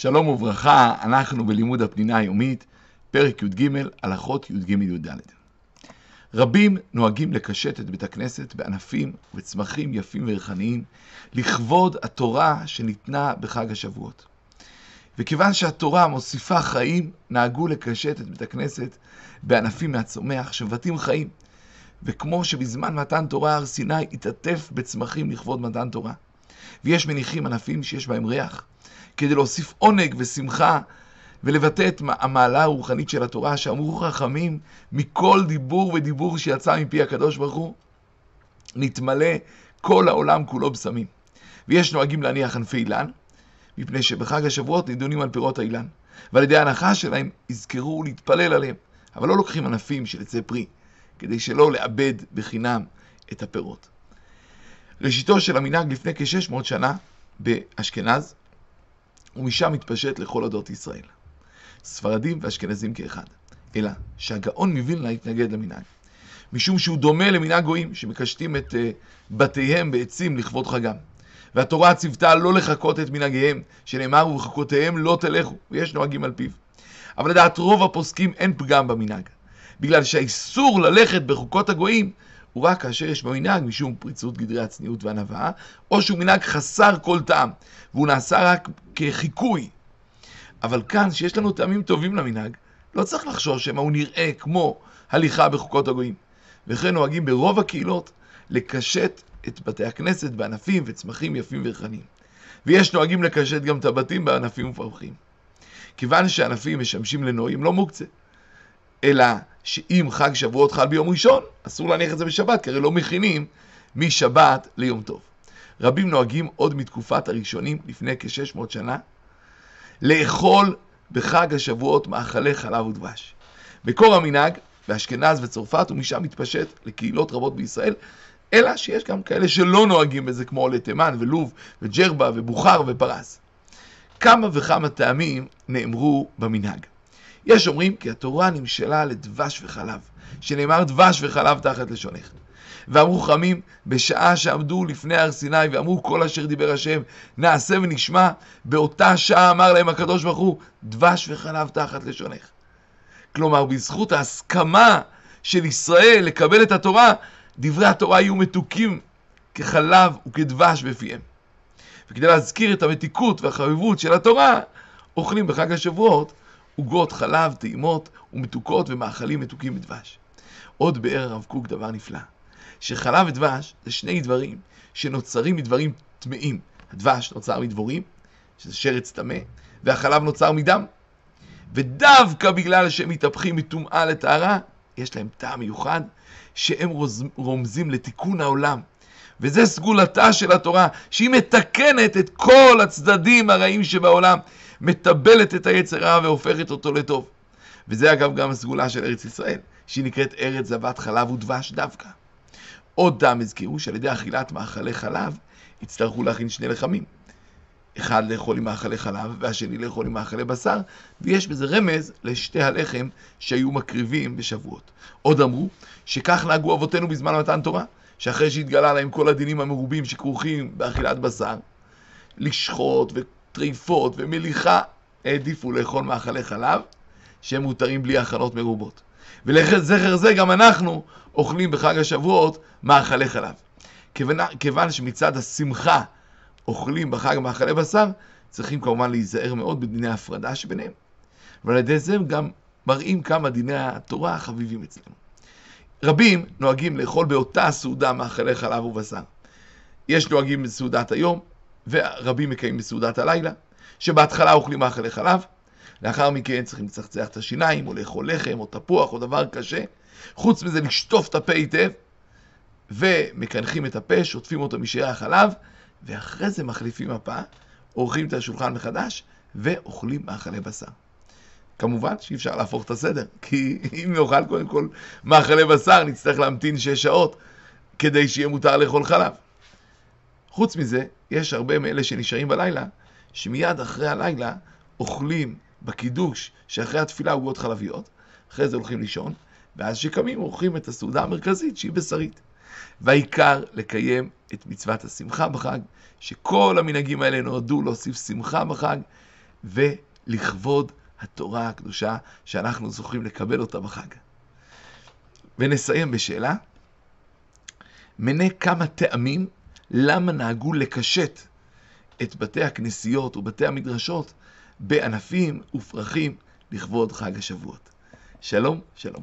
שלום וברכה, אנחנו בלימוד הפנינה היומית, פרק י"ג, הלכות י"ג-י"ד. רבים נוהגים לקשט את בית הכנסת בענפים וצמחים יפים וריחניים, לכבוד התורה שניתנה בחג השבועות. וכיוון שהתורה מוסיפה חיים, נהגו לקשט את בית הכנסת בענפים מהצומח שמבטאים חיים. וכמו שבזמן מתן תורה הר סיני התעטף בצמחים לכבוד מתן תורה. ויש מניחים ענפים שיש בהם ריח, כדי להוסיף עונג ושמחה ולבטא את המעלה הרוחנית של התורה, שאמרו חכמים, מכל דיבור ודיבור שיצא מפי הקדוש ברוך הוא, נתמלא כל העולם כולו בשמים. ויש נוהגים להניח ענפי אילן, מפני שבחג השבועות נידונים על פירות האילן, ועל ידי ההנחה שלהם יזכרו להתפלל עליהם, אבל לא לוקחים ענפים של עצי פרי, כדי שלא לאבד בחינם את הפירות. ראשיתו של המנהג לפני כ-600 שנה באשכנז, ומשם התפשט לכל עדות ישראל. ספרדים ואשכנזים כאחד. אלא שהגאון מווילנה התנגד למנהג. משום שהוא דומה למנהג גויים שמקשטים את uh, בתיהם בעצים לכבוד חגם. והתורה ציוותה לא לחקות את מנהגיהם, שנאמר ובחקותיהם לא תלכו, ויש נוהגים על פיו. אבל לדעת רוב הפוסקים אין פגם במנהג. בגלל שהאיסור ללכת בחוקות הגויים הוא רק כאשר יש במנהג משום פריצות גדרי הצניעות והנבאה, או שהוא מנהג חסר כל טעם, והוא נעשה רק כחיקוי. אבל כאן, שיש לנו טעמים טובים למנהג, לא צריך לחשוש שמא הוא נראה כמו הליכה בחוקות הגויים. וכן נוהגים ברוב הקהילות לקשט את בתי הכנסת בענפים וצמחים יפים וריחניים. ויש נוהגים לקשט גם את הבתים בענפים ופרחים. כיוון שענפים משמשים לנועים לא מוקצה. אלא שאם חג שבועות חל ביום ראשון, אסור להניח את זה בשבת, כי הרי לא מכינים משבת ליום טוב. רבים נוהגים עוד מתקופת הראשונים, לפני כ-600 שנה, לאכול בחג השבועות מאכלי חלב ודבש. מקור המנהג באשכנז וצרפת, ומשם מתפשט לקהילות רבות בישראל, אלא שיש גם כאלה שלא נוהגים בזה, כמו עולי תימן ולוב וג'רבה ובוכר ופרס. כמה וכמה טעמים נאמרו במנהג. יש אומרים כי התורה נמשלה לדבש וחלב, שנאמר דבש וחלב תחת לשונך. ואמרו חכמים, בשעה שעמדו לפני הר סיני ואמרו כל אשר דיבר השם, נעשה ונשמע, באותה שעה אמר להם הקדוש ברוך הוא, דבש וחלב תחת לשונך. כלומר, בזכות ההסכמה של ישראל לקבל את התורה, דברי התורה יהיו מתוקים כחלב וכדבש בפיהם. וכדי להזכיר את המתיקות והחביבות של התורה, אוכלים בחג השבועות עוגות חלב, טעימות ומתוקות ומאכלים מתוקים בדבש. עוד באר הרב קוק דבר נפלא, שחלב ודבש זה שני דברים שנוצרים מדברים טמאים. הדבש נוצר מדבורים, שזה שרץ טמא, והחלב נוצר מדם. ודווקא בגלל שהם מתהפכים מטומאה לטהרה, יש להם טעם מיוחד, שהם רומזים לתיקון העולם. וזה סגולתה של התורה, שהיא מתקנת את כל הצדדים הרעים שבעולם. מטבלת את היצר רע והופכת אותו לטוב. וזה אגב גם הסגולה של ארץ ישראל, שהיא נקראת ארץ זבת חלב ודבש דווקא. עוד טעם הזכירו שעל ידי אכילת מאכלי חלב יצטרכו להכין שני לחמים. אחד לאכול עם מאכלי חלב והשני לאכול עם מאכלי בשר, ויש בזה רמז לשתי הלחם שהיו מקריבים בשבועות. עוד אמרו שכך נהגו אבותינו בזמן מתן תורה, שאחרי שהתגלה להם כל הדינים המרובים שכרוכים באכילת בשר, לשחוט טריפות ומליחה, העדיפו לאכול מאכלי חלב, שהם מותרים בלי הכנות מרובות. ולזכר זה גם אנחנו אוכלים בחג השבועות מאכלי חלב. כיוון, כיוון שמצד השמחה אוכלים בחג מאכלי בשר, צריכים כמובן להיזהר מאוד בדיני ההפרדה שביניהם. ועל ידי זה הם גם מראים כמה דיני התורה החביבים אצלנו. רבים נוהגים לאכול באותה סעודה מאכלי חלב ובשר. יש נוהגים בסעודת היום, ורבים מקיימים בסעודת הלילה, שבהתחלה אוכלים מאכלי חלב, לאחר מכן צריכים לצחצח את השיניים, או לאכול לחם, או תפוח, או דבר קשה. חוץ מזה, לשטוף את הפה היטב, ומקנחים את הפה, שוטפים אותו משארי החלב, ואחרי זה מחליפים מפה, עורכים את השולחן מחדש, ואוכלים מאכלי בשר. כמובן שאי אפשר להפוך את הסדר, כי אם נאכל קודם כל מאכלי בשר, נצטרך להמתין שש שעות כדי שיהיה מותר לאכול חלב. חוץ מזה, יש הרבה מאלה שנשארים בלילה, שמיד אחרי הלילה אוכלים בקידוש שאחרי התפילה עוגות חלביות, אחרי זה הולכים לישון, ואז שקמים אוכלים את הסעודה המרכזית שהיא בשרית. והעיקר לקיים את מצוות השמחה בחג, שכל המנהגים האלה נועדו להוסיף שמחה בחג, ולכבוד התורה הקדושה שאנחנו זוכים לקבל אותה בחג. ונסיים בשאלה, מנה כמה טעמים למה נהגו לקשט את בתי הכנסיות ובתי המדרשות בענפים ופרחים לכבוד חג השבועות. שלום, שלום.